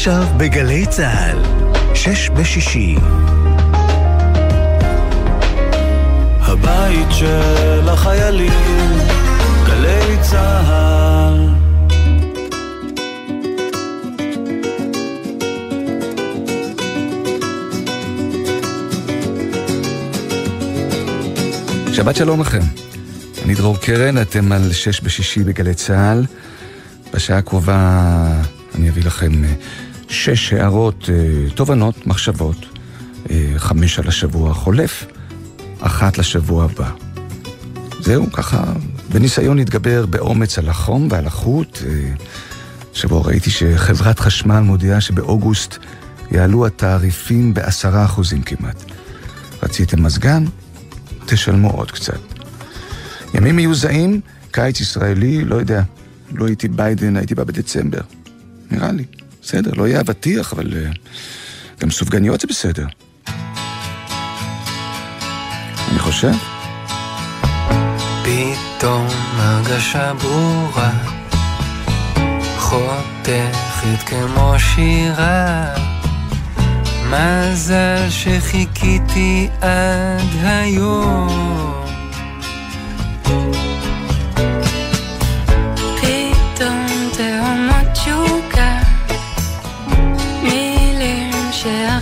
עכשיו בגלי צה"ל, שש בשישי. הבית של החיילים, גלי צה"ל. שבת שלום לכם. אני דרור קרן, אתם על שש בשישי בגלי צה"ל. בשעה הקרובה אני אביא לכם אה, שש הערות, אה, תובנות, מחשבות, אה, חמש על השבוע החולף, אחת לשבוע הבא. זהו, ככה, בניסיון להתגבר באומץ על החום ועל החוט. שבו ראיתי שחברת חשמל מודיעה שבאוגוסט יעלו התעריפים בעשרה אחוזים כמעט. רציתם מזגן? תשלמו עוד קצת. ימים מיוזעים, קיץ ישראלי, לא יודע. לא הייתי ביידן, הייתי בא בדצמבר. נראה לי. בסדר, לא יהיה אבטיח, אבל uh, גם סופגניות זה בסדר. אני חושב. פתאום הרגשה ברורה, חותכת כמו שירה. מזל שחיכיתי עד היום.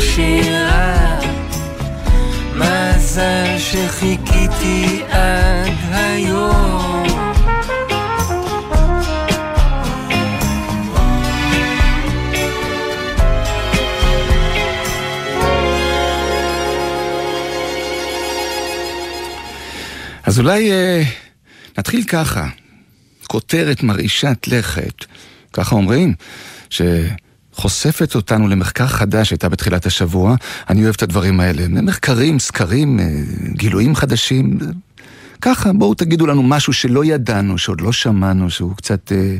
שירה, מזל שחיכיתי עד היום. אז אולי אה, נתחיל ככה, כותרת מרעישת לכת, ככה אומרים, ש... חושפת אותנו למחקר חדש שהייתה בתחילת השבוע. אני אוהב את הדברים האלה. מחקרים, סקרים, אה, גילויים חדשים. ככה, בואו תגידו לנו משהו שלא ידענו, שעוד לא שמענו, שהוא קצת אה,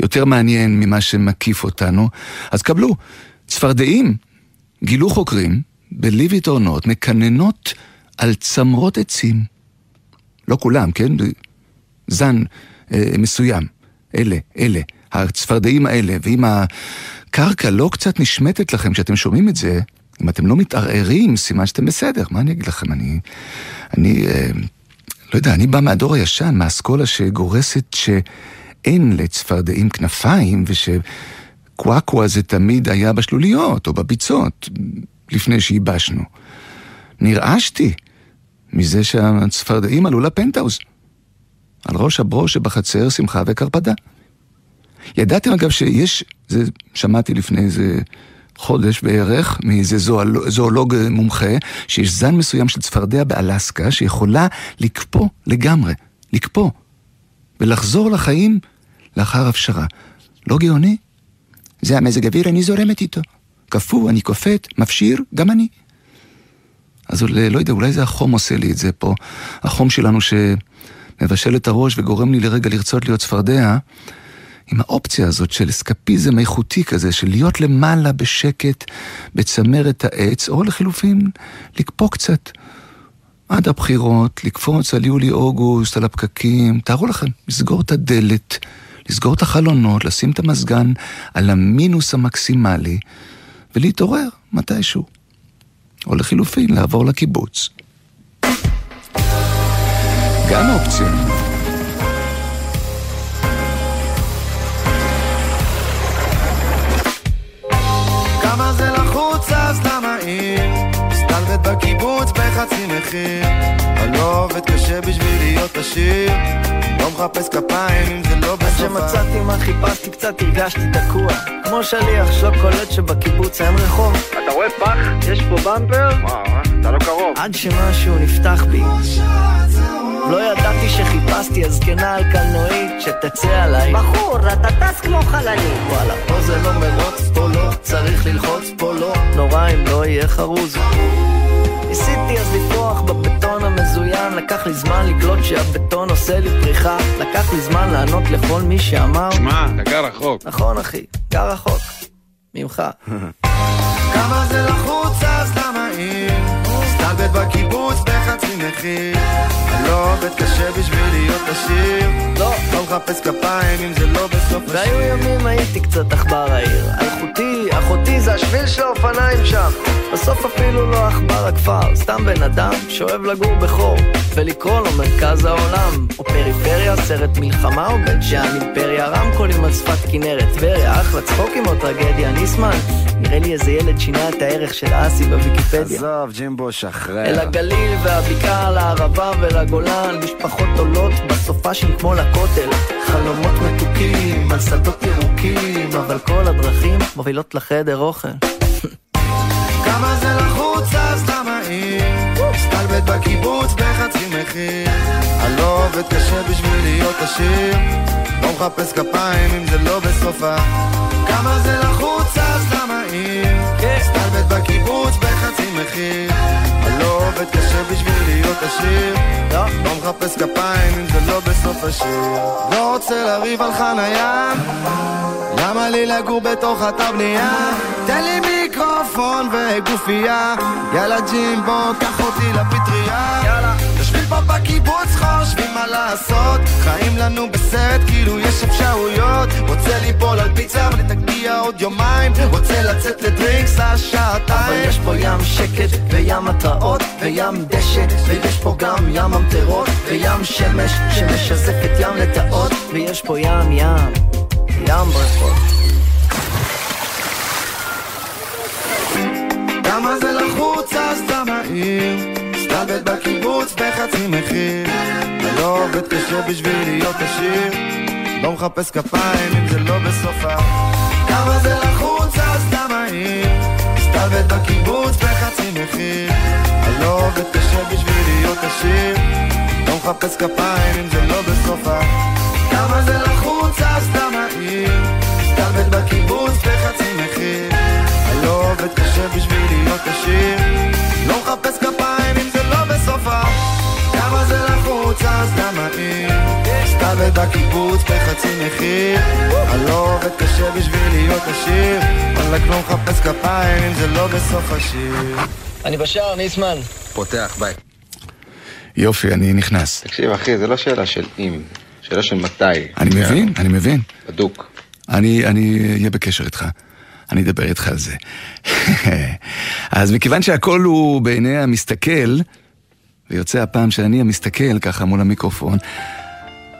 יותר מעניין ממה שמקיף אותנו. אז קבלו, צפרדעים, גילו חוקרים, בליבי תורנות, מקננות על צמרות עצים. לא כולם, כן? זן אה, מסוים. אלה, אלה, הצפרדעים האלה, ואם הקרקע לא קצת נשמטת לכם כשאתם שומעים את זה, אם אתם לא מתערערים, סימן שאתם בסדר. מה אני אגיד לכם? אני... אני... אה, לא יודע, אני בא מהדור הישן, מהאסכולה שגורסת שאין לצפרדעים כנפיים, ושקוואקווה זה תמיד היה בשלוליות או בביצות, לפני שייבשנו. נרעשתי מזה שהצפרדעים עלו לפנטהאוז. על ראש הברוש שבחצר שמחה וקרפדה. ידעתם אגב שיש, זה שמעתי לפני איזה חודש בערך, מאיזה זואל, זואולוג מומחה, שיש זן מסוים של צפרדע באלסקה שיכולה לקפוא לגמרי, לקפוא, ולחזור לחיים לאחר הפשרה. לא גאוני? זה המזג אוויר, אני זורמת איתו. קפוא, אני קופאת, מפשיר, גם אני. אז לא יודע, אולי זה החום עושה לי את זה פה. החום שלנו שמבשל את הראש וגורם לי לרגע לרצות להיות צפרדע. עם האופציה הזאת של אסקפיזם איכותי כזה, של להיות למעלה בשקט בצמרת העץ, או לחילופין, לקפוא קצת. עד הבחירות, לקפוץ על יולי-אוגוסט, על הפקקים, תארו לכם, לסגור את הדלת, לסגור את החלונות, לשים את המזגן על המינוס המקסימלי, ולהתעורר מתישהו. או לחילופין, לעבור לקיבוץ. גם אופציה. בקיבוץ בחצי מחיר. אני לא עובד קשה בשביל להיות עשיר. לא מחפש כפיים אם זה לא בסופה כשמצאתי מה חיפשתי קצת הרגשתי תקוע. כמו שליח שלא קולט שבקיבוץ אין רחוב. אתה רואה פח? יש פה במפר? וואו, אתה לא קרוב. עד שמשהו נפתח בי לא ידעתי שחיפשתי הזקנה על קלנועית שתצא עליי. בחור, אתה טס כמו חללית. וואלה, פה זה לא מרוץ, פה לא צריך ללחוץ, פה לא. נורא אם לא יהיה חרוז. ניסיתי אז לפרוח בבטון המזוין לקח לי זמן לקלוט שהבטון עושה לי פריחה. לקח לי זמן לענות לכל מי שאמר שמע, אתה גר רחוק. נכון אחי, גר רחוק ממך. כמה זה לחוץ אז למה אם מסתלבט בקיבוץ בחצי מחיר. אני לא עובד קשה בשביל להיות עשיר. לא. לא מחפש כפיים אם זה לא בסוף השיר. והיו ימים הייתי קצת עכבר העיר. אלחוטי, אחותי זה השביל של האופניים שם. בסוף אפילו לא עכבר הכפר. סתם בן אדם שאוהב לגור בחור. ולקרוא לו מרכז העולם. או פריפריה, סרט מלחמה או בית שאן אימפריה. רמקולים על שפת כנרת. טבריה, אחלה צחוקים או טרגדיה. ניסמן נראה לי איזה ילד שינה את הערך של אסי בוויקיפדיה. עזוב ג'ימבו שחרר אל הגליל והבקעה, לערבה ולגולן משפחות עולות בסופ"שים כמו לכותל. חלומות מתוקים על שדות ירוקים אבל כל הדרכים מובילות לחדר אוכל. כמה זה לחוץ אז למה אם מסתלבט בקיבוץ בחצי מחיר. אני לא עובד קשה בשביל להיות עשיר. לא מחפש כפיים אם זה לא בסופה. כמה זה לחוץ מסתלבט בקיבוץ בחצי מחיר. אני לא עובד קשה בשביל להיות עשיר. לא מחפש כפיים אם זה לא בסוף השיר. לא רוצה לריב על חנייה. למה לי לגור בתוך אתר בנייה? תן לי מיקרופון וגופייה. יאללה ג'ימבו, קח אותי לפטריה פה בקיבוץ חושבים מה לעשות. חיים לנו בסרט כאילו יש אפשרויות. רוצה ליפול על פיצה ולתגיע עוד יומיים. רוצה לצאת לדרינקס על שעתיים אבל יש פה ים שקט וים התרעות וים דשא ויש פה גם ים ממטרות וים שמש שמשזף את ים לטאות ויש פה ים ים ים ברכות כמה זה לחוץ? אז למה עיר? מסתלבט בקיבוץ בחצי מחיר. אני לא עובד קשה בשביל להיות עשיר. לא מחפש כפיים אם זה לא בסופה. כמה זה לחוץ אז למה עיר? מסתלבט בקיבוץ בחצי מחיר. אני לא עובד קשה בשביל להיות עשיר. לא מחפש כפיים אם זה לא בסופה. כמה זה לחוץ אז למה עיר? מסתלבט בקיבוץ בחצי מחיר. אני לא עובד קשה בשביל להיות עשיר. לא מחפש כפיים לחוץ אז למה אם מסתלבט בקיבוץ בחצי מחיר אני לא עובד קשה בשביל להיות עשיר וואלכ לא מחפש כפיים אם זה לא בסוף השיר אני בשער ניסמן פותח, ביי. יופי, אני נכנס. תקשיב, אחי, זה לא שאלה של אם, שאלה של מתי. אני מבין, אני מבין. בדוק. אני אני אהיה בקשר איתך. אני אדבר איתך על זה. אז מכיוון שהכל הוא בעיני המסתכל, ויוצא הפעם שאני המסתכל ככה מול המיקרופון,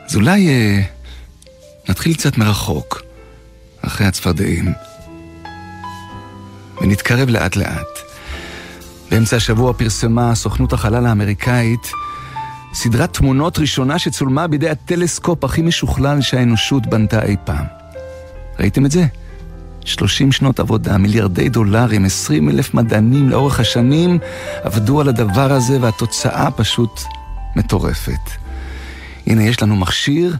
אז אולי אה, נתחיל קצת מרחוק, אחרי הצפרדעים, ונתקרב לאט לאט. באמצע השבוע פרסמה סוכנות החלל האמריקאית סדרת תמונות ראשונה שצולמה בידי הטלסקופ הכי משוכלל שהאנושות בנתה אי פעם. ראיתם את זה? 30 שנות עבודה, מיליארדי דולרים, 20 אלף מדענים לאורך השנים עבדו על הדבר הזה והתוצאה פשוט מטורפת. הנה יש לנו מכשיר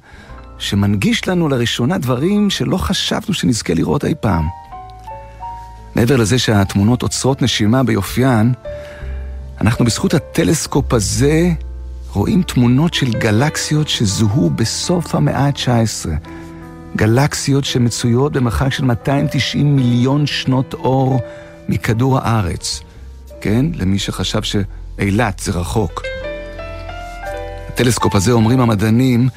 שמנגיש לנו לראשונה דברים שלא חשבנו שנזכה לראות אי פעם. מעבר לזה שהתמונות עוצרות נשימה ביופיין, אנחנו בזכות הטלסקופ הזה רואים תמונות של גלקסיות שזוהו בסוף המאה ה-19. גלקסיות שמצויות במרחק של 290 מיליון שנות אור מכדור הארץ. כן? למי שחשב שאילת זה רחוק. הטלסקופ הזה, אומרים המדענים,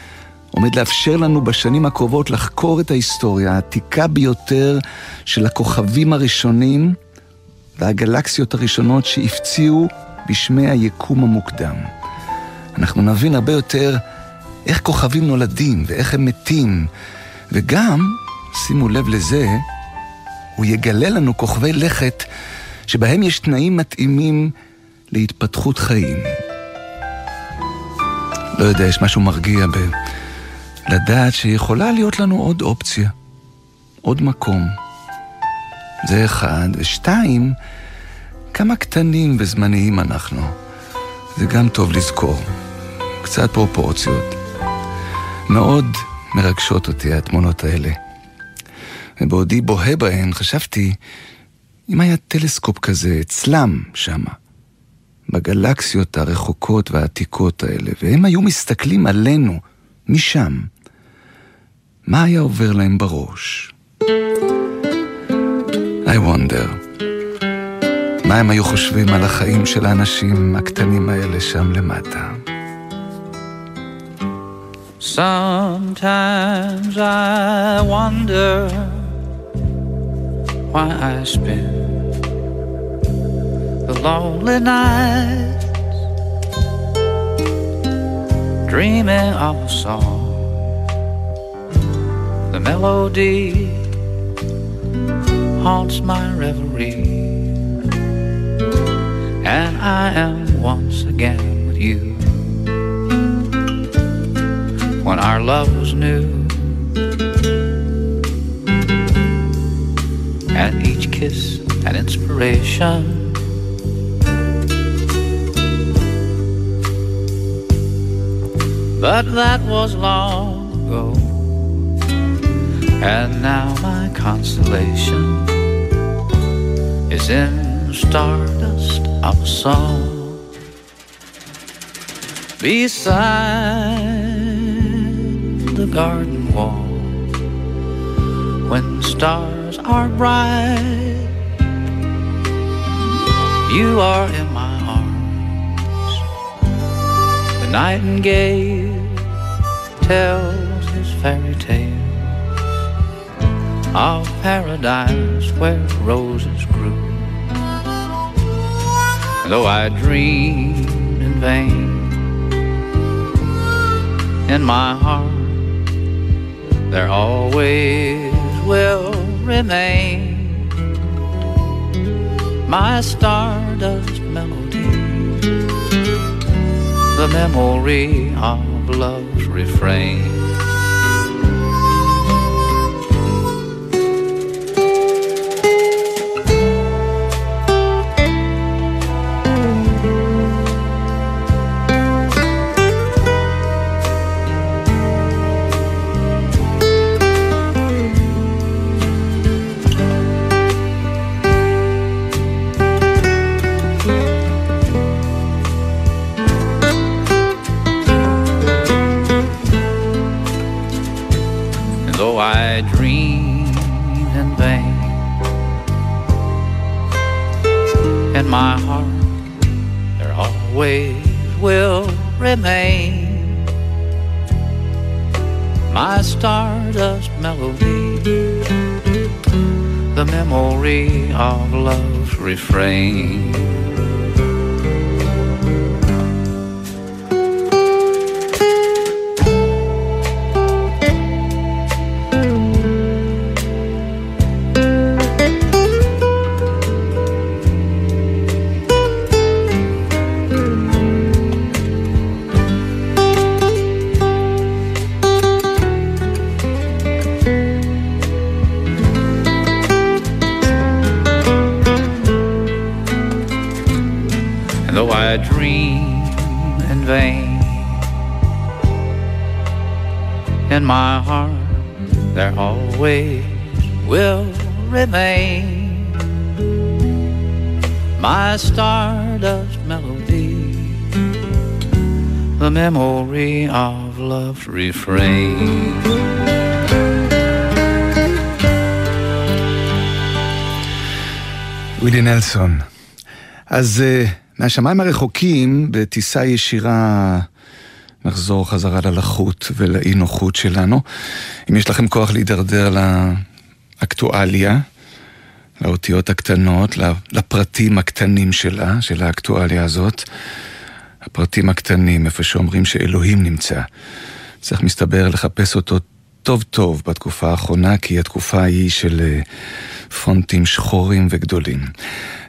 עומד לאפשר לנו בשנים הקרובות לחקור את ההיסטוריה העתיקה ביותר של הכוכבים הראשונים והגלקסיות הראשונות שהפציעו בשמי היקום המוקדם. אנחנו נבין הרבה יותר איך כוכבים נולדים ואיך הם מתים, וגם, שימו לב לזה, הוא יגלה לנו כוכבי לכת שבהם יש תנאים מתאימים להתפתחות חיים. לא יודע, יש משהו מרגיע ב... לדעת שיכולה להיות לנו עוד אופציה, עוד מקום. זה אחד. ושתיים, כמה קטנים וזמניים אנחנו. זה גם טוב לזכור. קצת פרופורציות. מאוד מרגשות אותי התמונות האלה. ובעודי בוהה בהן חשבתי, אם היה טלסקופ כזה אצלם שמה, בגלקסיות הרחוקות והעתיקות האלה, והם היו מסתכלים עלינו משם, מה היה עובר להם בראש? I wonder. מה הם היו חושבים על החיים של האנשים הקטנים האלה שם למטה? Sometimes I wonder why I spend the lonely nights dreaming of a song. The melody haunts my reverie, and I am once again with you when our love was new. And each kiss an inspiration. But that was long ago. And now my consolation is in stardust of a song. Beside garden wall when stars are bright. You are in my arms. The nightingale tells his fairy tale of paradise where roses grew. Though I dreamed in vain in my heart there always will remain my stardust melody, the memory of love's refrain. ווילי נלסון. אז uh, מהשמיים הרחוקים, בטיסה ישירה, נחזור חזרה ללחות ולאי נוחות שלנו. אם יש לכם כוח להידרדר לאקטואליה, לאותיות הקטנות, לפרטים הקטנים שלה, של האקטואליה הזאת, הפרטים הקטנים, איפה שאומרים שאלוהים נמצא. צריך מסתבר לחפש אותו טוב טוב בתקופה האחרונה, כי התקופה היא של אה, פונטים שחורים וגדולים.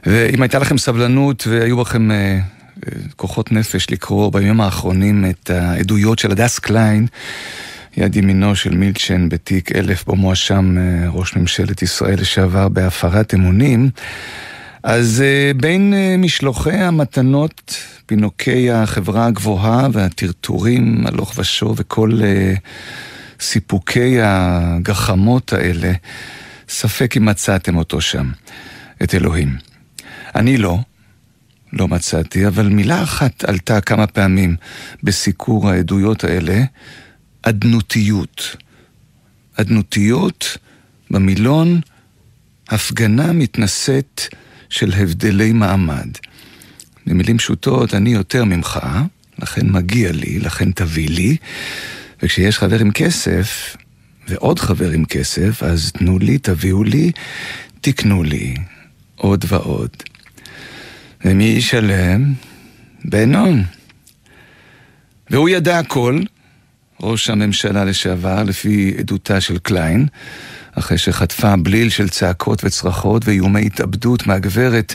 ואם הייתה לכם סבלנות והיו בכם אה, אה, כוחות נפש לקרוא בימים האחרונים את העדויות של הדס קליין, יד ימינו של מילצ'ן בתיק אלף בו מואשם ראש ממשלת ישראל לשעבר בהפרת אמונים, אז בין משלוחי המתנות, פינוקי החברה הגבוהה והטרטורים הלוך ושוב וכל... סיפוקי הגחמות האלה, ספק אם מצאתם אותו שם, את אלוהים. אני לא, לא מצאתי, אבל מילה אחת עלתה כמה פעמים בסיקור העדויות האלה, אדנותיות. אדנותיות במילון הפגנה מתנשאת של הבדלי מעמד. במילים פשוטות, אני יותר ממך, לכן מגיע לי, לכן תביא לי, וכשיש חבר עם כסף, ועוד חבר עם כסף, אז תנו לי, תביאו לי, תקנו לי, עוד ועוד. ומי ישלם? בנון. והוא ידע הכל, ראש הממשלה לשעבר, לפי עדותה של קליין, אחרי שחטפה בליל של צעקות וצרחות ואיומי התאבדות מהגברת,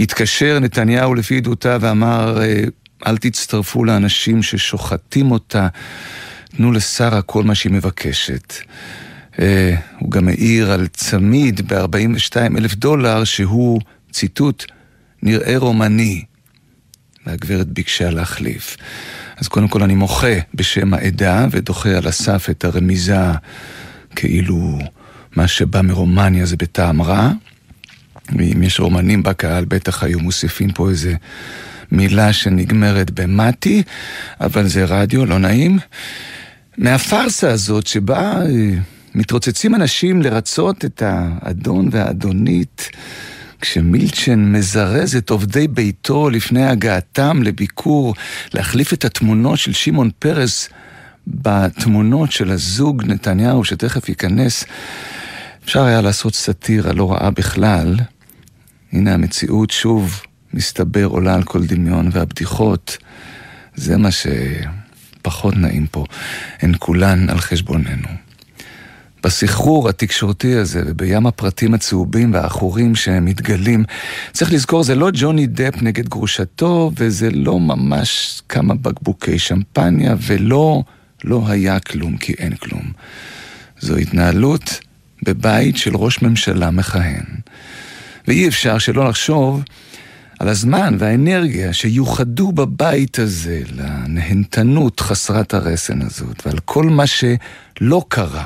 התקשר נתניהו לפי עדותה ואמר, אה, אל תצטרפו לאנשים ששוחטים אותה, תנו לשרה כל מה שהיא מבקשת. Uh, הוא גם העיר על צמיד ב-42 אלף דולר שהוא, ציטוט, נראה רומני. והגברת ביקשה להחליף. אז קודם כל אני מוחה בשם העדה ודוחה על הסף את הרמיזה כאילו מה שבא מרומניה זה בטעם רע. ואם יש רומנים בקהל בטח היו מוסיפים פה איזה מילה שנגמרת במתי, אבל זה רדיו, לא נעים. מהפארסה הזאת שבה אה, מתרוצצים אנשים לרצות את האדון והאדונית, כשמילצ'ן מזרז את עובדי ביתו לפני הגעתם לביקור, להחליף את התמונות של שמעון פרס בתמונות של הזוג נתניהו שתכף ייכנס, אפשר היה לעשות סאטירה לא רעה בכלל. הנה המציאות שוב מסתבר עולה על כל דמיון, והבדיחות, זה מה שפחות נעים פה, הן כולן על חשבוננו. בסחרור התקשורתי הזה ובים הפרטים הצהובים והעכורים שמתגלים, צריך לזכור, זה לא ג'וני דפ נגד גרושתו, וזה לא ממש כמה בקבוקי שמפניה, ולא, לא היה כלום כי אין כלום. זו התנהלות בבית של ראש ממשלה מכהן. ואי אפשר שלא לחשוב על הזמן והאנרגיה שיוחדו בבית הזה לנהנתנות חסרת הרסן הזאת, ועל כל מה שלא קרה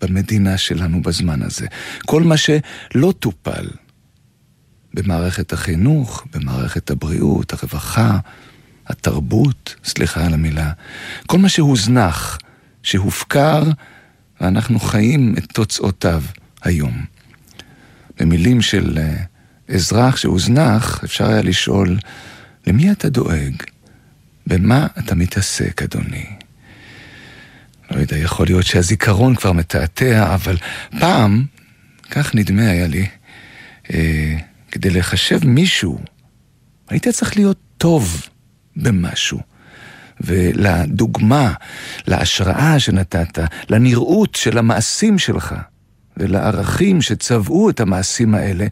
במדינה שלנו בזמן הזה, כל מה שלא טופל במערכת החינוך, במערכת הבריאות, הרווחה, התרבות, סליחה על המילה, כל מה שהוזנח, שהופקר, ואנחנו חיים את תוצאותיו היום. במילים של uh, אזרח שהוזנח, אפשר היה לשאול, למי אתה דואג? במה אתה מתעסק, אדוני? לא יודע, יכול להיות שהזיכרון כבר מתעתע, אבל פעם, כך נדמה היה לי, אה, כדי לחשב מישהו, היית צריך להיות טוב במשהו. ולדוגמה, להשראה שנתת, לנראות של המעשים שלך ולערכים שצבעו את המעשים האלה,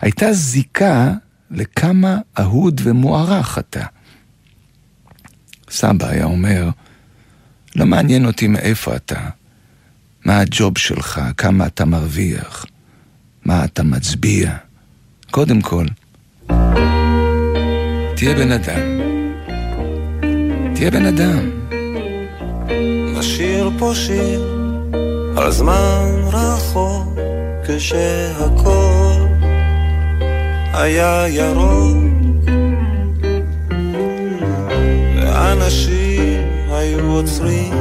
הייתה זיקה לכמה אהוד ומוערך אתה. סבא היה אומר, לא מעניין אותי מאיפה אתה, מה הג'וב שלך, כמה אתה מרוויח, מה אתה מצביע. קודם כל, תהיה בן אדם. תהיה בן אדם. נשיר פה שיר על זמן רחוק כשהכל היה ירוק. ואנשים היו עוצרים.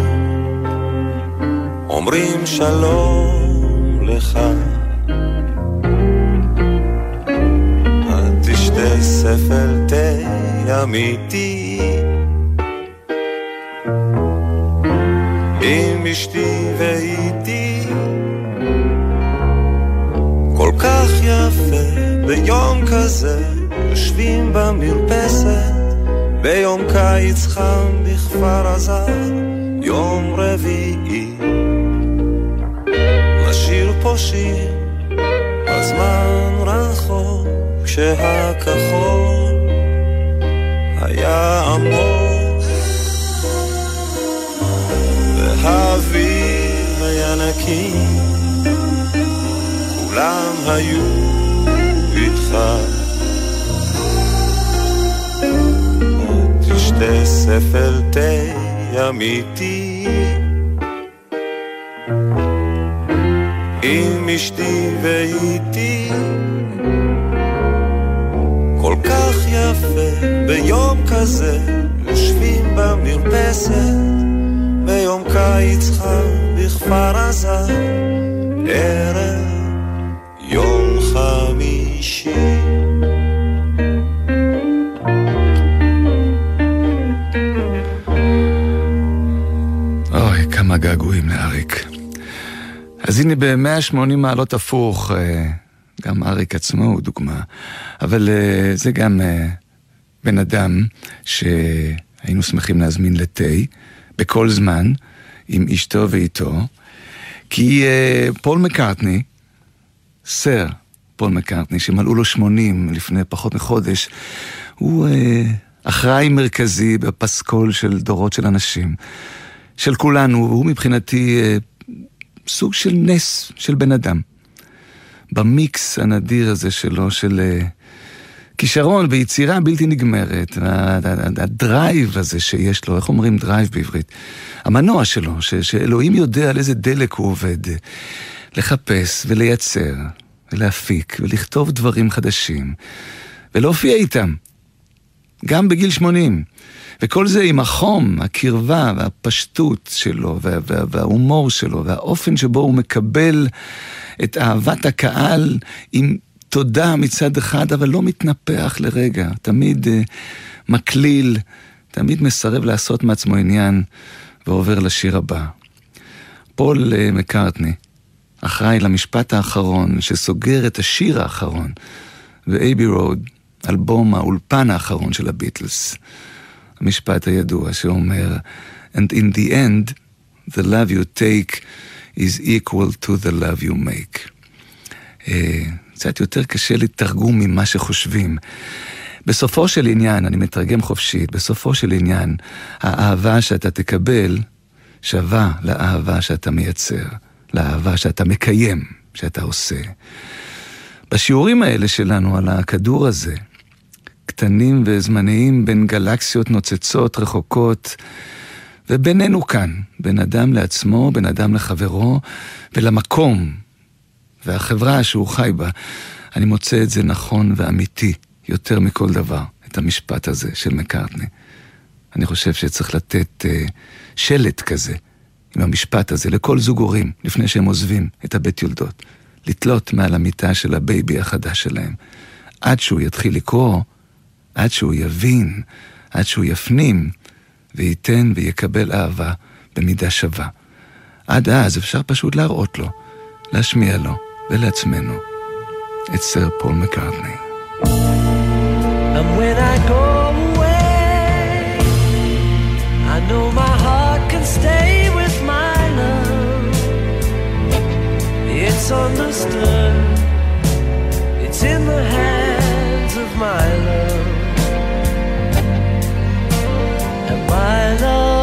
אומרים שלום לך. ספל תה אמיתי. עם אשתי ואיתי כך יפה ביום כזה יושבים במרפסת ביום קיץ חם בכפר עזה יום רביעי. נשיר פה שיר על זמן רחוק כשהכחול היה עמוק. והאוויר היה נקי כולם היו איתך. תשתה ספל תה אמיתי. עם אשתי ואיתי. כל כך יפה ביום כזה יושבים במרפסת ביום קיץ חם בכפר עזה ערב חמישי אוי, כמה געגועים לאריק. אז הנה ב-180 מעלות הפוך, אה, גם אריק עצמו הוא דוגמה, אבל אה, זה גם אה, בן אדם שהיינו שמחים להזמין לתה בכל זמן עם אשתו ואיתו, כי פול מקארטני, סר פול מקארטני, שמלאו לו 80 לפני פחות מחודש, הוא אחראי מרכזי בפסקול של דורות של אנשים. של כולנו, הוא מבחינתי אה, סוג של נס של בן אדם. במיקס הנדיר הזה שלו, של אה, כישרון ויצירה בלתי נגמרת, ה drive הזה שיש לו, איך אומרים drive בעברית? המנוע שלו, ש, שאלוהים יודע על איזה דלק הוא עובד. לחפש ולייצר ולהפיק ולכתוב דברים חדשים ולהופיע איתם, גם בגיל 80. וכל זה עם החום, הקרבה והפשטות שלו, וה, וה, וההומור שלו, והאופן שבו הוא מקבל את אהבת הקהל עם תודה מצד אחד, אבל לא מתנפח לרגע, תמיד uh, מקליל, תמיד מסרב לעשות מעצמו עניין, ועובר לשיר הבא. פול uh, מקארטני, אחראי למשפט האחרון, שסוגר את השיר האחרון, ואייבי רוד, אלבום האולפן האחרון של הביטלס. המשפט הידוע שאומר, And in the end, the love you take is equal to the love you make. Uh, קצת יותר קשה לתרגום ממה שחושבים. בסופו של עניין, אני מתרגם חופשית, בסופו של עניין, האהבה שאתה תקבל שווה לאהבה שאתה מייצר, לאהבה שאתה מקיים, שאתה עושה. בשיעורים האלה שלנו על הכדור הזה, קטנים וזמניים בין גלקסיות נוצצות רחוקות, ובינינו כאן, בין אדם לעצמו, בין אדם לחברו, ולמקום והחברה שהוא חי בה. אני מוצא את זה נכון ואמיתי יותר מכל דבר, את המשפט הזה של מקארטני. אני חושב שצריך לתת אה, שלט כזה, עם המשפט הזה, לכל זוג הורים, לפני שהם עוזבים את הבית יולדות. לתלות מעל המיטה של ה baby החדש שלהם. עד שהוא יתחיל לקרוא, עד שהוא יבין, עד שהוא יפנים, וייתן ויקבל אהבה במידה שווה. עד אז אפשר פשוט להראות לו, להשמיע לו ולעצמנו את סר פול מקארטני. And when I go away, I know my heart can stay with It's understood, it's in the hands of my love. And my love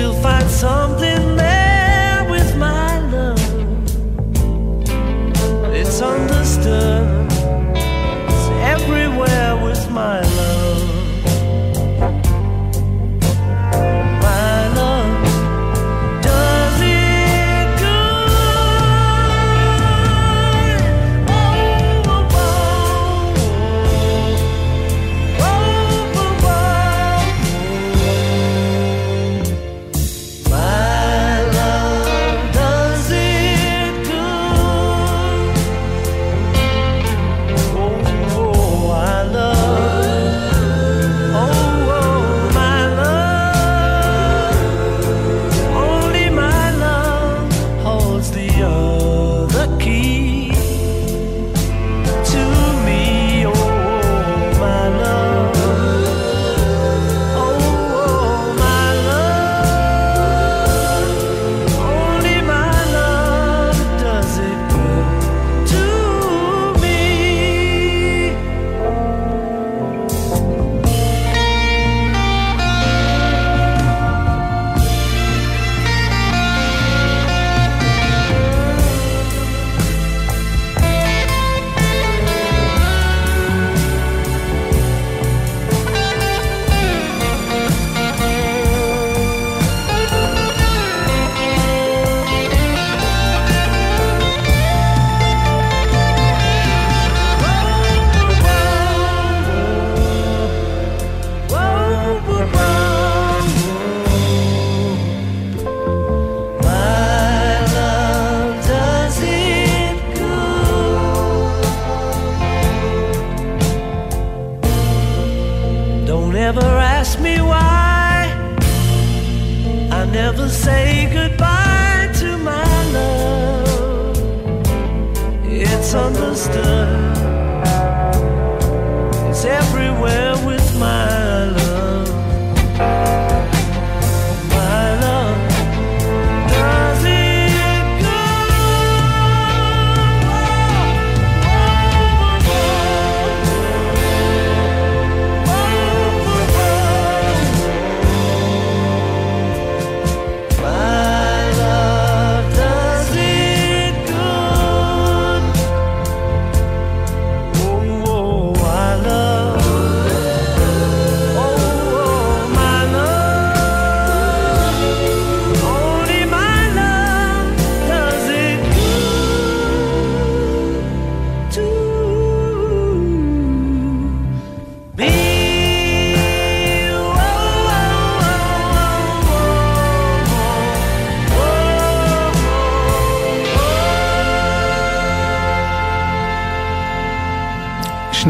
still find something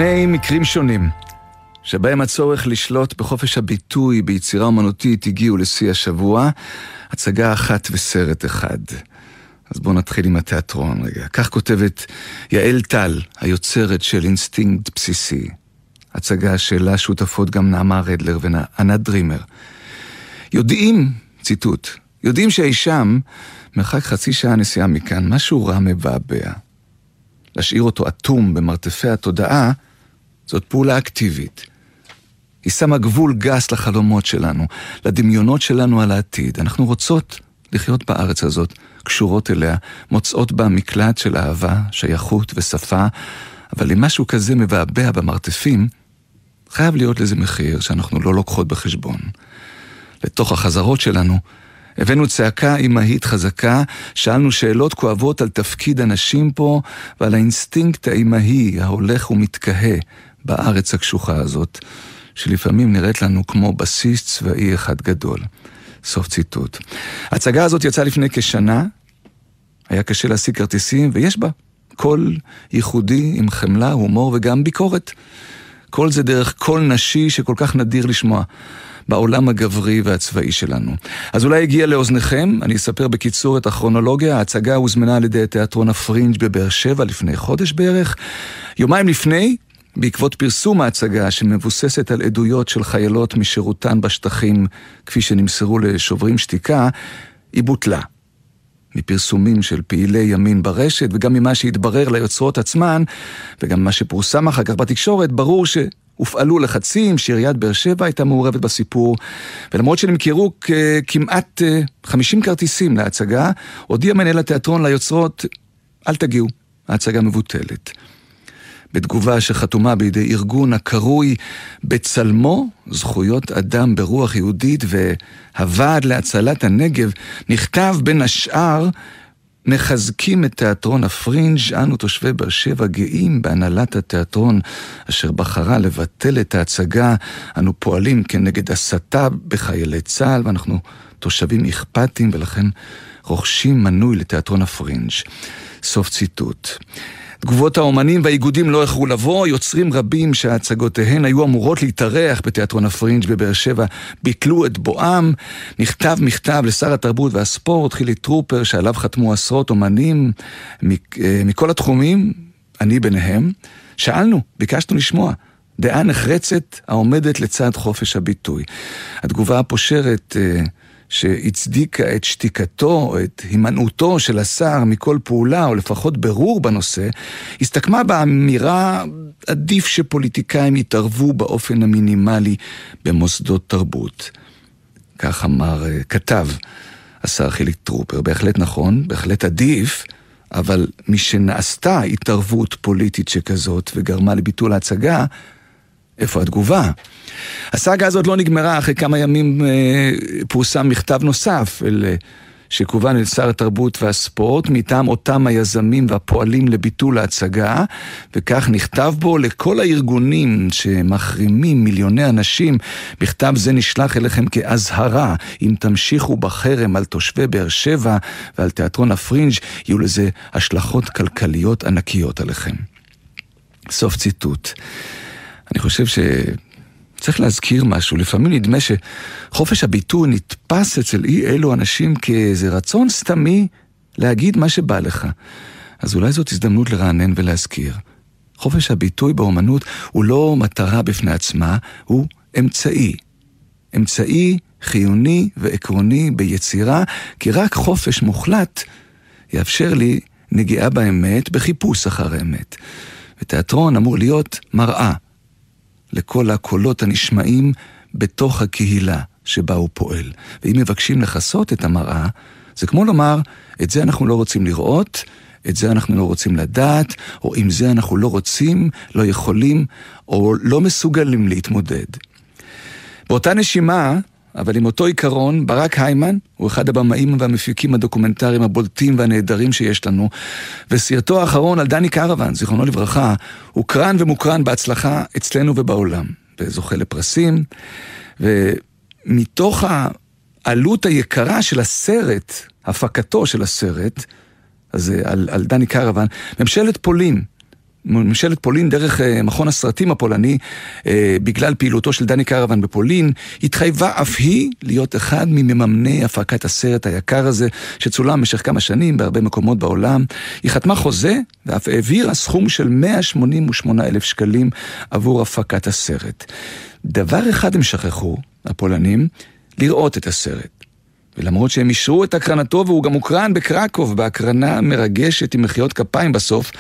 שני מקרים שונים, שבהם הצורך לשלוט בחופש הביטוי ביצירה אומנותית הגיעו לשיא השבוע, הצגה אחת וסרט אחד. אז בואו נתחיל עם התיאטרון רגע. כך כותבת יעל טל, היוצרת של אינסטינקט בסיסי. הצגה שלה שותפות גם נעמה רדלר וענת דרימר. יודעים, ציטוט, יודעים שאי שם, מרחק חצי שעה נסיעה מכאן, משהו רע מבעבע. להשאיר אותו אטום במרתפי התודעה, זאת פעולה אקטיבית. היא שמה גבול גס לחלומות שלנו, לדמיונות שלנו על העתיד. אנחנו רוצות לחיות בארץ הזאת, קשורות אליה, מוצאות בה מקלט של אהבה, שייכות ושפה, אבל אם משהו כזה מבעבע במרתפים, חייב להיות לזה מחיר שאנחנו לא לוקחות בחשבון. לתוך החזרות שלנו, הבאנו צעקה אמהית חזקה, שאלנו שאלות כואבות על תפקיד הנשים פה ועל האינסטינקט האמהי ההולך ומתקהה בארץ הקשוחה הזאת, שלפעמים נראית לנו כמו בסיס צבאי אחד גדול. סוף ציטוט. ההצגה הזאת יצאה לפני כשנה, היה קשה להשיג כרטיסים, ויש בה קול ייחודי עם חמלה, הומור וגם ביקורת. כל זה דרך קול נשי שכל כך נדיר לשמוע. בעולם הגברי והצבאי שלנו. אז אולי הגיע לאוזניכם, אני אספר בקיצור את הכרונולוגיה, ההצגה הוזמנה על ידי תיאטרון הפרינג' בבאר שבע לפני חודש בערך. יומיים לפני, בעקבות פרסום ההצגה שמבוססת על עדויות של חיילות משירותן בשטחים, כפי שנמסרו לשוברים שתיקה, היא בוטלה. מפרסומים של פעילי ימין ברשת, וגם ממה שהתברר ליוצרות עצמן, וגם מה שפורסם אחר כך בתקשורת, ברור ש... הופעלו לחצים שעיריית באר שבע הייתה מעורבת בסיפור, ולמרות שנמכרו כמעט 50 כרטיסים להצגה, הודיע מנהל התיאטרון ליוצרות, אל תגיעו, ההצגה מבוטלת. בתגובה שחתומה בידי ארגון הקרוי בצלמו, זכויות אדם ברוח יהודית והוועד להצלת הנגב, נכתב בין השאר מחזקים את תיאטרון הפרינג', אנו תושבי באר שבע גאים בהנהלת התיאטרון אשר בחרה לבטל את ההצגה. אנו פועלים כנגד הסתה בחיילי צה"ל ואנחנו תושבים אכפתיים ולכן רוכשים מנוי לתיאטרון הפרינג'. סוף ציטוט. תגובות האומנים והאיגודים לא איחרו לבוא, יוצרים רבים שהצגותיהן היו אמורות להתארח בתיאטרון הפרינג' בבאר שבע ביטלו את בואם. נכתב מכתב לשר התרבות והספורט, חילי טרופר, שעליו חתמו עשרות אומנים אה, מכל התחומים, אני ביניהם. שאלנו, ביקשנו לשמוע. דעה נחרצת העומדת לצד חופש הביטוי. התגובה הפושרת אה, שהצדיקה את שתיקתו את הימנעותו של השר מכל פעולה, או לפחות ברור בנושא, הסתכמה באמירה עדיף שפוליטיקאים יתערבו באופן המינימלי במוסדות תרבות. כך אמר, אה, כתב השר חילי טרופר. בהחלט נכון, בהחלט עדיף, אבל משנעשתה התערבות פוליטית שכזאת וגרמה לביטול ההצגה, איפה התגובה? הסאגה הזאת לא נגמרה, אחרי כמה ימים אה, פורסם מכתב נוסף אל, אה, שכוון אל שר התרבות והספורט מטעם אותם היזמים והפועלים לביטול ההצגה, וכך נכתב בו לכל הארגונים שמחרימים מיליוני אנשים, מכתב זה נשלח אליכם כאזהרה, אם תמשיכו בחרם על תושבי באר שבע ועל תיאטרון הפרינג', יהיו לזה השלכות כלכליות ענקיות עליכם. סוף ציטוט. אני חושב שצריך להזכיר משהו, לפעמים נדמה שחופש הביטוי נתפס אצל אי אלו אנשים כאיזה רצון סתמי להגיד מה שבא לך. אז אולי זאת הזדמנות לרענן ולהזכיר. חופש הביטוי באומנות הוא לא מטרה בפני עצמה, הוא אמצעי. אמצעי חיוני ועקרוני ביצירה, כי רק חופש מוחלט יאפשר לי נגיעה באמת בחיפוש אחר האמת. ותיאטרון אמור להיות מראה לכל הקולות הנשמעים בתוך הקהילה שבה הוא פועל. ואם מבקשים לכסות את המראה, זה כמו לומר, את זה אנחנו לא רוצים לראות, את זה אנחנו לא רוצים לדעת, או עם זה אנחנו לא רוצים, לא יכולים, או לא מסוגלים להתמודד. באותה נשימה, אבל עם אותו עיקרון, ברק היימן הוא אחד הבמאים והמפיקים הדוקומנטריים הבולטים והנהדרים שיש לנו, וסרטו האחרון על דני קרוון, זיכרונו לברכה, הוקרן ומוקרן בהצלחה אצלנו ובעולם, וזוכה לפרסים, ומתוך העלות היקרה של הסרט, הפקתו של הסרט, אז על, על דני קרוון, ממשלת פולין ממשלת פולין דרך אה, מכון הסרטים הפולני, אה, בגלל פעילותו של דני קרוון בפולין, התחייבה אף היא להיות אחד ממממני הפקת הסרט היקר הזה, שצולם במשך כמה שנים בהרבה מקומות בעולם. היא חתמה חוזה ואף העבירה סכום של 188 אלף שקלים עבור הפקת הסרט. דבר אחד הם שכחו, הפולנים, לראות את הסרט. ולמרות שהם אישרו את הקרנתו והוא גם הוקרן בקרקוב בהקרנה מרגשת עם מחיאות כפיים בסוף,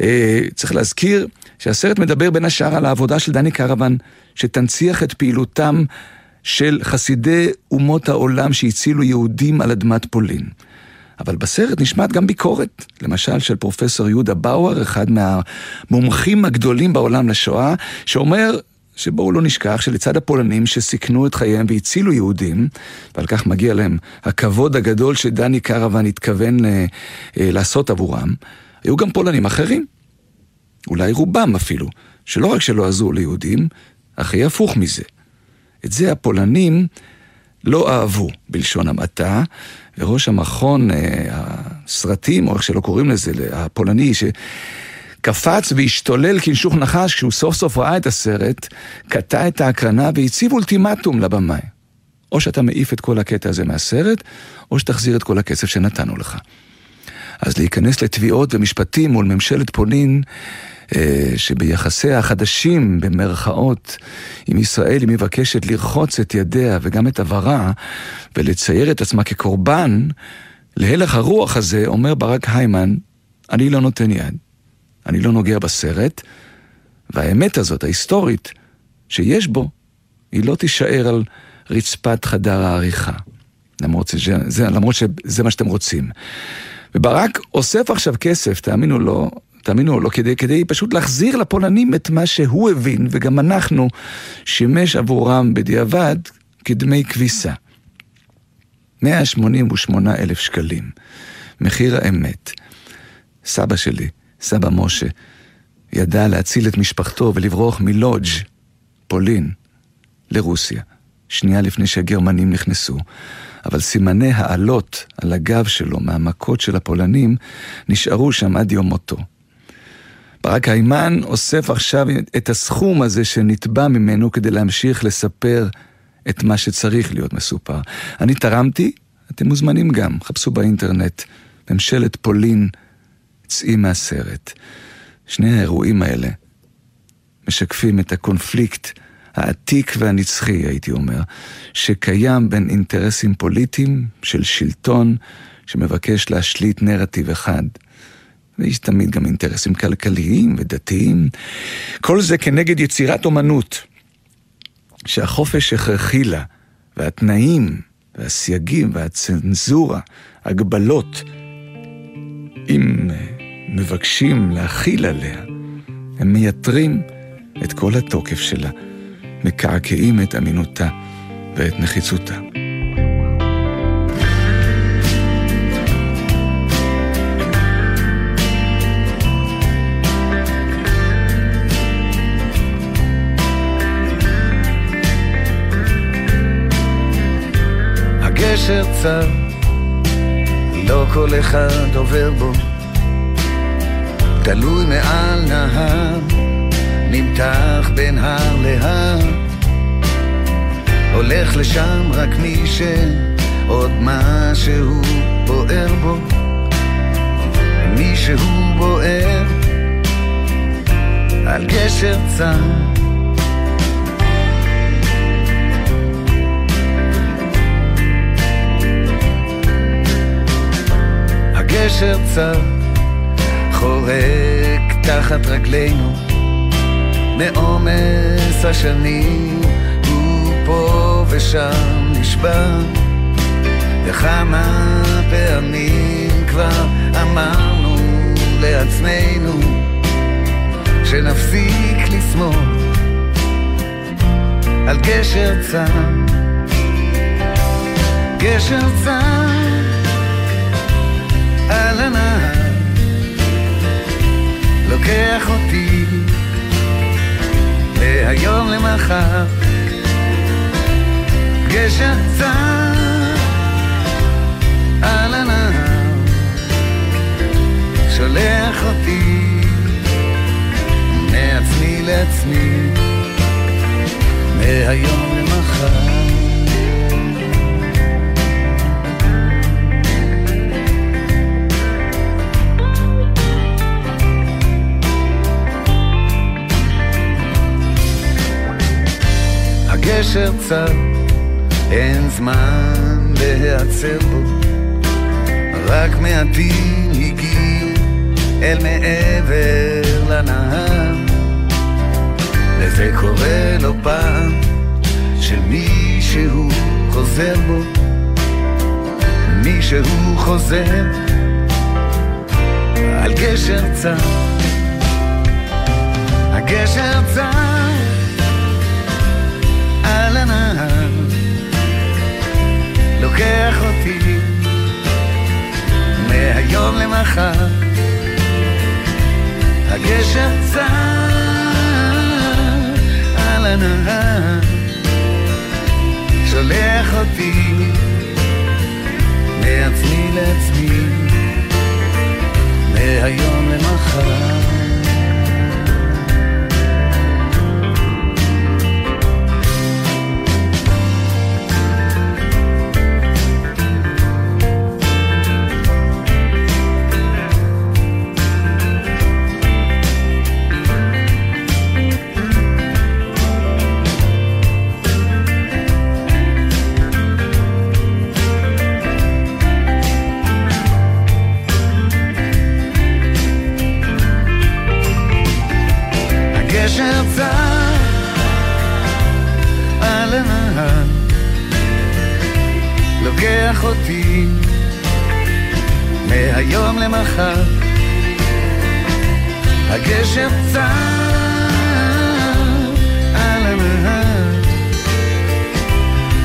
אה, צריך להזכיר שהסרט מדבר בין השאר על העבודה של דני קרוון, שתנציח את פעילותם של חסידי אומות העולם שהצילו יהודים על אדמת פולין. אבל בסרט נשמעת גם ביקורת, למשל של פרופסור יהודה באואר, אחד מהמומחים הגדולים בעולם לשואה, שאומר שבואו לא נשכח שלצד הפולנים שסיכנו את חייהם והצילו יהודים, ועל כך מגיע להם הכבוד הגדול שדני קרוון התכוון אה, לעשות עבורם, היו גם פולנים אחרים, אולי רובם אפילו, שלא רק שלא עזרו ליהודים, אך יהיה הפוך מזה. את זה הפולנים לא אהבו, בלשון המעטה, וראש המכון, אה, הסרטים, או איך שלא קוראים לזה, הפולני, ש... קפץ והשתולל כנשוך נחש כשהוא סוף סוף ראה את הסרט, קטע את ההקרנה והציב אולטימטום לבמאי. או שאתה מעיף את כל הקטע הזה מהסרט, או שתחזיר את כל הכסף שנתנו לך. אז להיכנס לתביעות ומשפטים מול ממשלת פולין, אה, שביחסיה החדשים, במרכאות, עם ישראל, היא מבקשת לרחוץ את ידיה וגם את עברה, ולצייר את עצמה כקורבן, להלך הרוח הזה, אומר ברק היימן, אני לא נותן יד. אני לא נוגע בסרט, והאמת הזאת, ההיסטורית, שיש בו, היא לא תישאר על רצפת חדר העריכה. למרות שזה, למרות שזה מה שאתם רוצים. וברק אוסף עכשיו כסף, תאמינו לו, תאמינו או לא, כדי, כדי פשוט להחזיר לפולנים את מה שהוא הבין, וגם אנחנו, שימש עבורם בדיעבד כדמי כביסה. 188 אלף שקלים, מחיר האמת. סבא שלי, סבא משה, ידע להציל את משפחתו ולברוח מלודג', פולין, לרוסיה, שנייה לפני שהגרמנים נכנסו. אבל סימני העלות על הגב שלו מהמכות של הפולנים נשארו שם עד יום מותו. ברק היימן אוסף עכשיו את הסכום הזה שנתבע ממנו כדי להמשיך לספר את מה שצריך להיות מסופר. אני תרמתי, אתם מוזמנים גם, חפשו באינטרנט, ממשלת פולין, צאי מהסרט. שני האירועים האלה משקפים את הקונפליקט העתיק והנצחי, הייתי אומר, שקיים בין אינטרסים פוליטיים של שלטון שמבקש להשליט נרטיב אחד. ויש תמיד גם אינטרסים כלכליים ודתיים. כל זה כנגד יצירת אומנות, שהחופש הכרחי לה, והתנאים, והסייגים, והצנזורה, הגבלות, אם מבקשים להכיל עליה, הם מייתרים את כל התוקף שלה. מקעקעים את אמינותה ואת נחיצותה. הגשר צר, לא כל אחד עובר בו, תלוי מעל נהר. נמתח בין הר להר. הולך לשם רק מי שעוד משהו בוער בו. מישהו בוער על גשר צר הגשר צר חורק תחת רגלינו. מעומס השנים הוא פה ושם נשבע וכמה פעמים כבר אמרנו לעצמנו שנפסיק לשמוח על גשר צר. גשר צר על הנהר לוקח אותי מהיום למחר. גשר צר על הנהר שולח אותי מעצמי לעצמי מהיום למחר גשר צר, אין זמן להיעצר בו, רק מעטים הגיעו אל מעבר לנהר. וזה קורה לא פעם, שמישהו חוזר בו, מישהו חוזר על גשר צר. הגשר צר לוקח אותי מהיום למחר. הגשר צר על הנהר שולח אותי מעצמי לעצמי מהיום למחר שולח אותי מהיום למחר. הגשם צר על הנהר,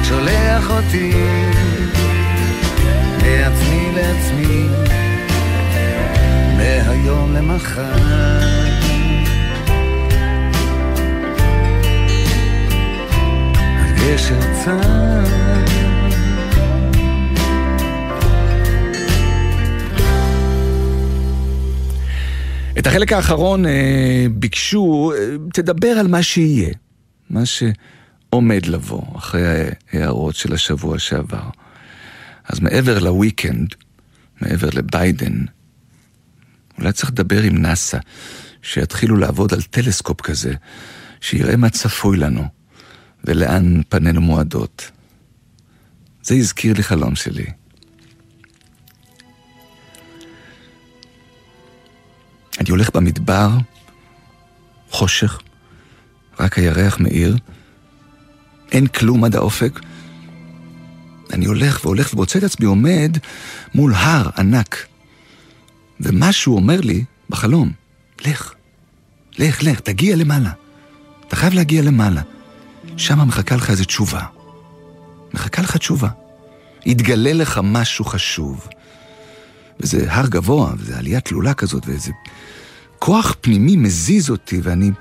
שולח אותי מעצמי לעצמי, מהיום למחר. הגשר צר את החלק האחרון אה, ביקשו, אה, תדבר על מה שיהיה, מה שעומד לבוא אחרי ההערות של השבוע שעבר. אז מעבר לוויקנד, מעבר לביידן, אולי צריך לדבר עם נאסא, שיתחילו לעבוד על טלסקופ כזה, שיראה מה צפוי לנו ולאן פנינו מועדות. זה הזכיר לי חלום שלי. אני הולך במדבר, חושך, רק הירח מאיר, אין כלום עד האופק. אני הולך והולך ומוצא את עצמי עומד מול הר ענק. ומשהו אומר לי בחלום, לך, לך, לך, תגיע למעלה. אתה חייב להגיע למעלה. שם מחכה לך איזו תשובה. מחכה לך תשובה. יתגלה לך משהו חשוב. וזה הר גבוה, וזה עלייה תלולה כזאת, ואיזה כוח פנימי מזיז אותי, ואני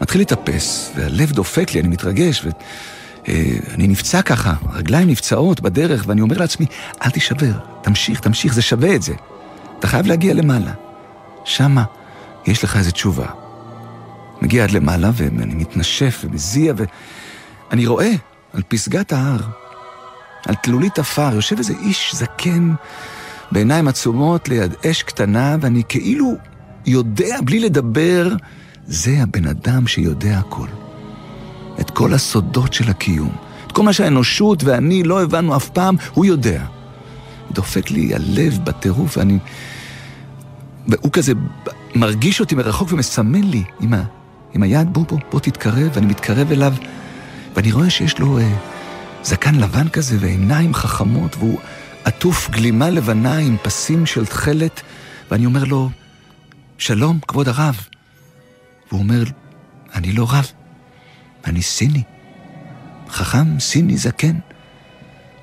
מתחיל לטפס, והלב דופק לי, אני מתרגש, ואני אה, נפצע ככה, הרגליים נפצעות בדרך, ואני אומר לעצמי, אל תישבר, תמשיך, תמשיך, זה שווה את זה. אתה חייב להגיע למעלה. שמה יש לך איזו תשובה. מגיע עד למעלה, ואני מתנשף ומזיע, ואני רואה על פסגת ההר, על תלולית עפר, יושב איזה איש זקן בעיניים עצומות ליד אש קטנה, ואני כאילו יודע בלי לדבר, זה הבן אדם שיודע הכל. את כל הסודות של הקיום. את כל מה שהאנושות ואני לא הבנו אף פעם, הוא יודע. דופק לי הלב בטירוף, ואני... והוא כזה מרגיש אותי מרחוק ומסמן לי עם, ה... עם היד, בוא, בוא, בוא תתקרב, ואני מתקרב אליו, ואני רואה שיש לו אה, זקן לבן כזה ועיניים חכמות, והוא עטוף גלימה לבנה עם פסים של תכלת, ואני אומר לו, שלום, כבוד הרב. והוא אומר, אני לא רב, אני סיני. חכם, סיני, זקן.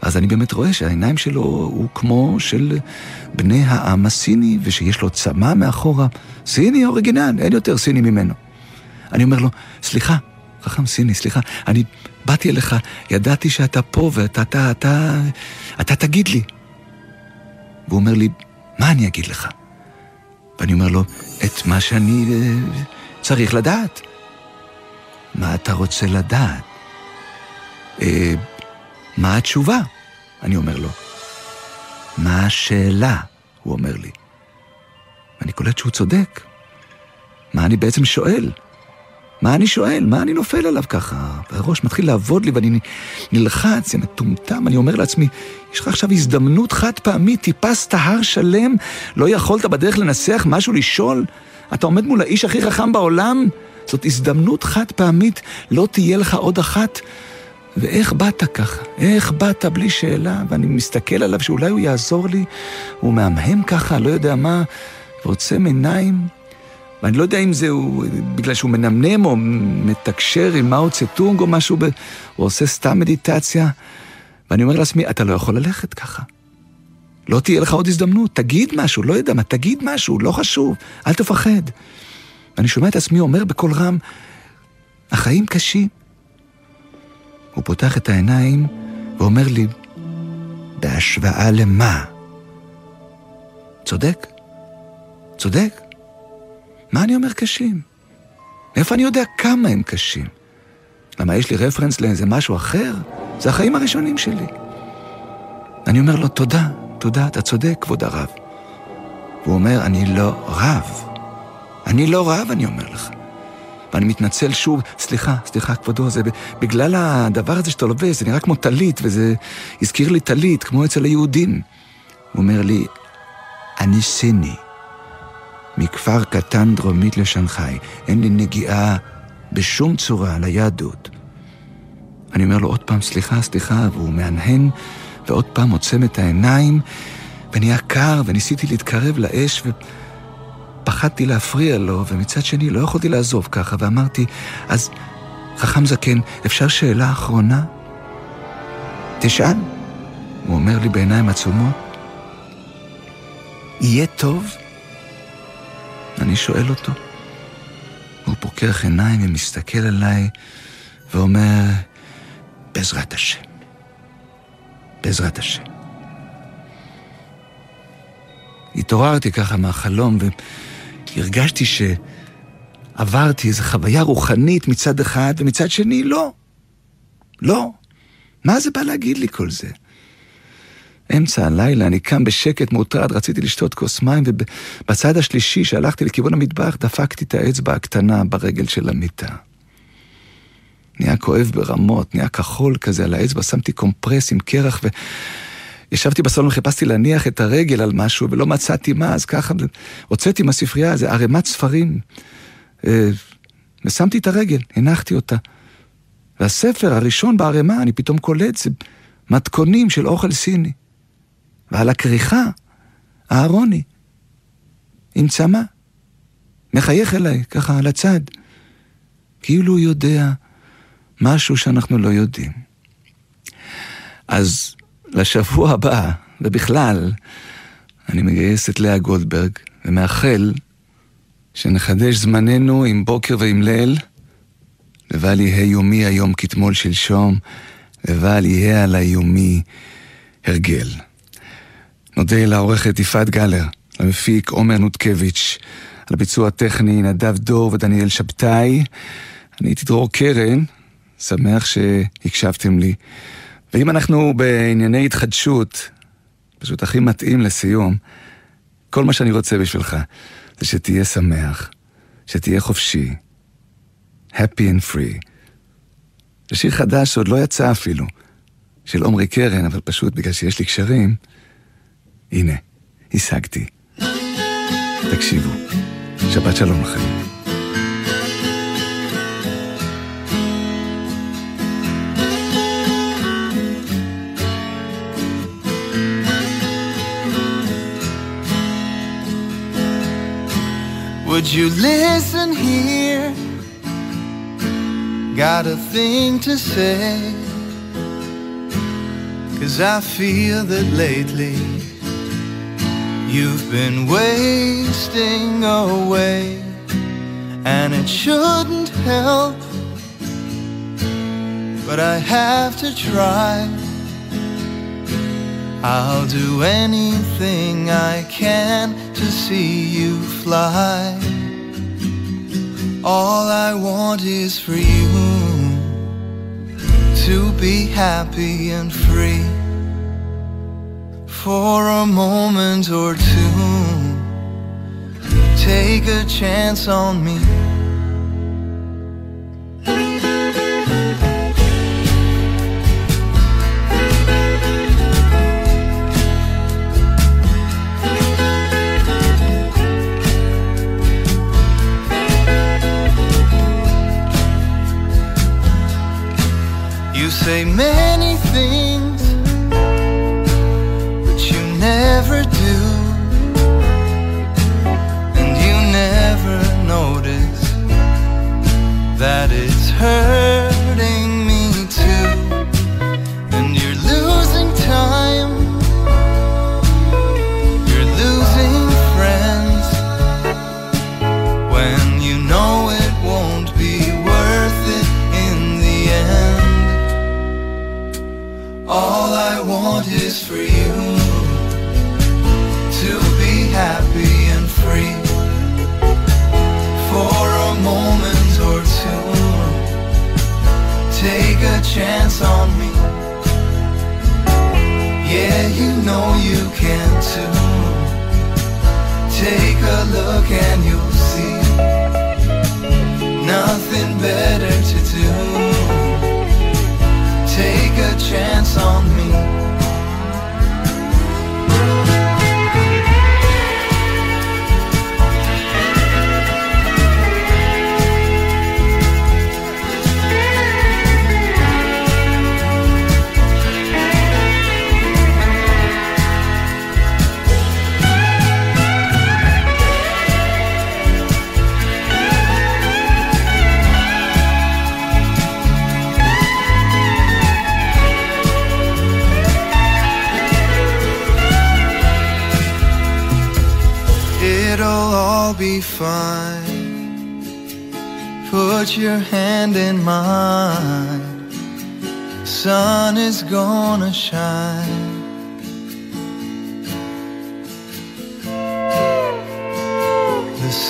אז אני באמת רואה שהעיניים שלו הוא כמו של בני העם הסיני, ושיש לו צמא מאחורה. סיני אוריגינל, אין יותר סיני ממנו. אני אומר לו, סליחה, חכם סיני, סליחה, אני באתי אליך, ידעתי שאתה פה ואתה, אתה, אתה, אתה תגיד לי. והוא אומר לי, מה אני אגיד לך? ואני אומר לו, את מה שאני uh, צריך לדעת. מה אתה רוצה לדעת? Uh, מה התשובה? אני אומר לו. מה השאלה? הוא אומר לי. ואני קולט שהוא צודק. מה אני בעצם שואל? מה אני שואל? מה אני נופל עליו ככה? והראש מתחיל לעבוד לי ואני נלחץ, זה מטומטם, אני אומר לעצמי, יש לך עכשיו הזדמנות חד פעמית, טיפסת הר שלם, לא יכולת בדרך לנסח משהו לשאול? אתה עומד מול האיש הכי חכם בעולם? זאת הזדמנות חד פעמית, לא תהיה לך עוד אחת. ואיך באת ככה? איך באת בלי שאלה? ואני מסתכל עליו שאולי הוא יעזור לי, הוא מהמהם ככה, לא יודע מה, ועוצם עיניים. ואני לא יודע אם זה הוא, בגלל שהוא מנמנם או מתקשר עם מאו צטונג או משהו. הוא עושה סתם מדיטציה. ואני אומר לעצמי, אתה לא יכול ללכת ככה. לא תהיה לך עוד הזדמנות, תגיד משהו, לא יודע מה, תגיד משהו, לא חשוב, אל תפחד. ואני שומע את עצמי אומר בקול רם, החיים קשים. הוא פותח את העיניים ואומר לי, בהשוואה למה? צודק, צודק. מה אני אומר קשים? מאיפה אני יודע כמה הם קשים? למה יש לי רפרנס לאיזה משהו אחר? זה החיים הראשונים שלי. אני אומר לו, תודה, תודה, אתה צודק, כבוד הרב. והוא אומר, אני לא רב. אני לא רב, אני אומר לך. ואני מתנצל שוב, סליחה, סליחה, כבודו, זה בגלל הדבר הזה שאתה לובש, זה נראה כמו טלית, וזה הזכיר לי טלית, כמו אצל היהודים. הוא אומר לי, אני סיני. מכפר קטן דרומית לשנגחאי. אין לי נגיעה בשום צורה ליהדות. אני אומר לו עוד פעם, סליחה, סליחה, והוא מהנהן, ועוד פעם עוצם את העיניים, ונהיה קר, וניסיתי להתקרב לאש, ופחדתי להפריע לו, ומצד שני לא יכולתי לעזוב ככה, ואמרתי, אז חכם זקן, אפשר שאלה אחרונה? תשאל. הוא אומר לי בעיניים עצומות, יהיה טוב? אני שואל אותו. הוא פוקח עיניים ומסתכל עליי ואומר, בעזרת השם. בעזרת השם. התעוררתי ככה מהחלום והרגשתי שעברתי איזו חוויה רוחנית מצד אחד ומצד שני לא. לא. מה זה בא להגיד לי כל זה? אמצע הלילה, אני קם בשקט מוטרד, רציתי לשתות כוס מים, ובצד השלישי, שהלכתי לכיוון המטבח, דפקתי את האצבע הקטנה ברגל של המיטה. נהיה כואב ברמות, נהיה כחול כזה על האצבע, שמתי קומפרס עם קרח, וישבתי בסלון וחיפשתי להניח את הרגל על משהו, ולא מצאתי מה, אז ככה הוצאתי מהספרייה איזה ערימת ספרים, אה, ושמתי את הרגל, הנחתי אותה. והספר הראשון בערימה, אני פתאום קולט, זה מתכונים של אוכל סיני. ועל הכריכה, אהרוני, עם צמא, מחייך אליי, ככה על הצד, כאילו הוא יודע משהו שאנחנו לא יודעים. אז לשבוע הבא, ובכלל, אני מגייס את לאה גולדברג, ומאחל שנחדש זמננו עם בוקר ועם ליל, לבל יהא יומי היום כתמול שלשום, לבל יהא על היומי הרגל. נודה לעורכת יפעת גלר, למפיק עומר נותקביץ', על הביצוע הטכני נדב דור ודניאל שבתאי. אני הייתי דרור קרן, שמח שהקשבתם לי. ואם אנחנו בענייני התחדשות, פשוט הכי מתאים לסיום, כל מה שאני רוצה בשבילך זה שתהיה שמח, שתהיה חופשי, happy and free. זה שיר חדש שעוד לא יצא אפילו, של עומרי קרן, אבל פשוט בגלל שיש לי קשרים, הנה, השגתי. תקשיבו, שבת שלום לכם. Would you listen here? Got a thing to say. Cause I feel that lately you've been wasting away. And it shouldn't help, but I have to try. I'll do anything I can to see you fly. All I want is for you to be happy and free for a moment or two. Take a chance on me. You say many things, never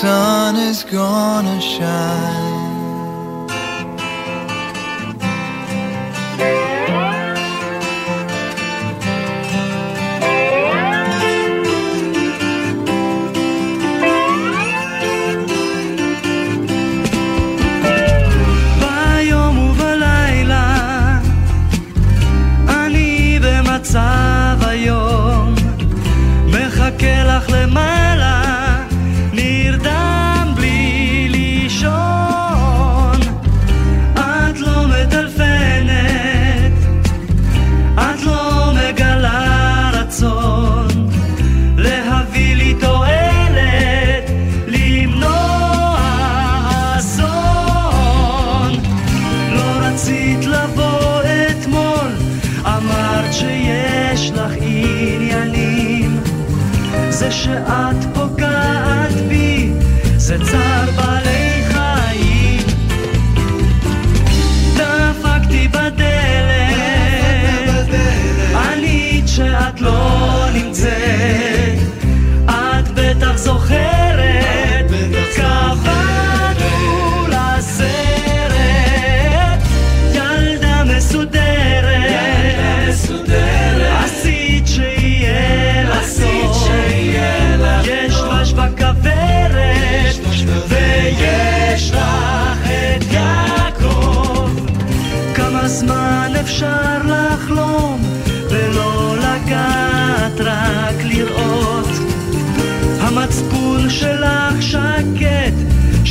sun is gonna shine.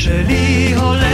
שלי הולך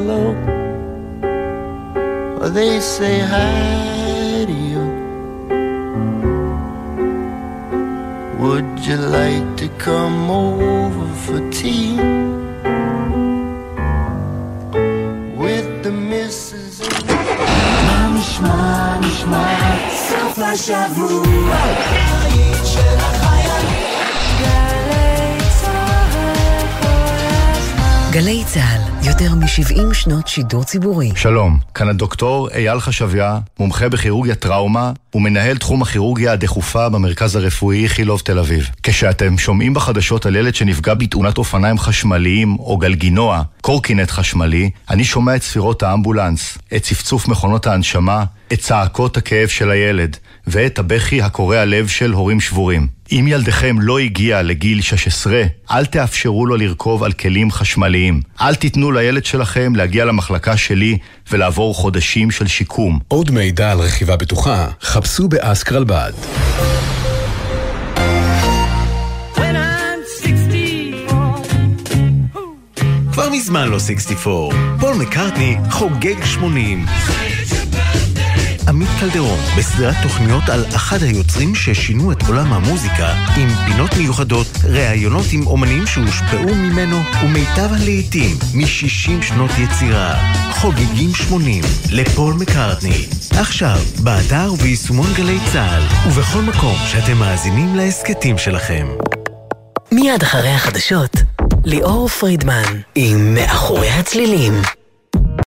hello, or they say hi to you. Would you like to come over for tea? with the missus. מה נשמע, נשמע, סוף השבוע. גלי צה"ל, יותר מ-70 שנות שידור ציבורי. שלום, כאן הדוקטור אייל חשביה, מומחה בכירורגיה טראומה ומנהל תחום הכירורגיה הדחופה במרכז הרפואי איכילוב תל אביב. כשאתם שומעים בחדשות על ילד שנפגע בתאונת אופניים חשמליים או גלגינוע, קורקינט חשמלי, אני שומע את ספירות האמבולנס, את צפצוף מכונות ההנשמה, את צעקות הכאב של הילד, ואת הבכי הקורע לב של הורים שבורים. אם ילדכם לא הגיע לגיל 16, אל תאפשרו לו לרכוב על כלים חשמליים. אל תיתנו לילד שלכם להגיע למחלקה שלי ולעבור חודשים של שיקום. עוד מידע על רכיבה בטוחה, חפשו באסקרלבד. 64 מזמן לא 64. פול מקארטני חוגג 80. עמית קלדרון, בסדרת תוכניות על אחד היוצרים ששינו את עולם המוזיקה, עם פינות מיוחדות, ראיונות עם אומנים שהושפעו ממנו, ומיטב הלעיתים מ-60 שנות יצירה. חוגגים 80, לפול מקארטני. עכשיו, באתר וביישומון גלי צה"ל, ובכל מקום שאתם מאזינים להסכתים שלכם. מיד אחרי החדשות, ליאור פרידמן עם מאחורי הצלילים.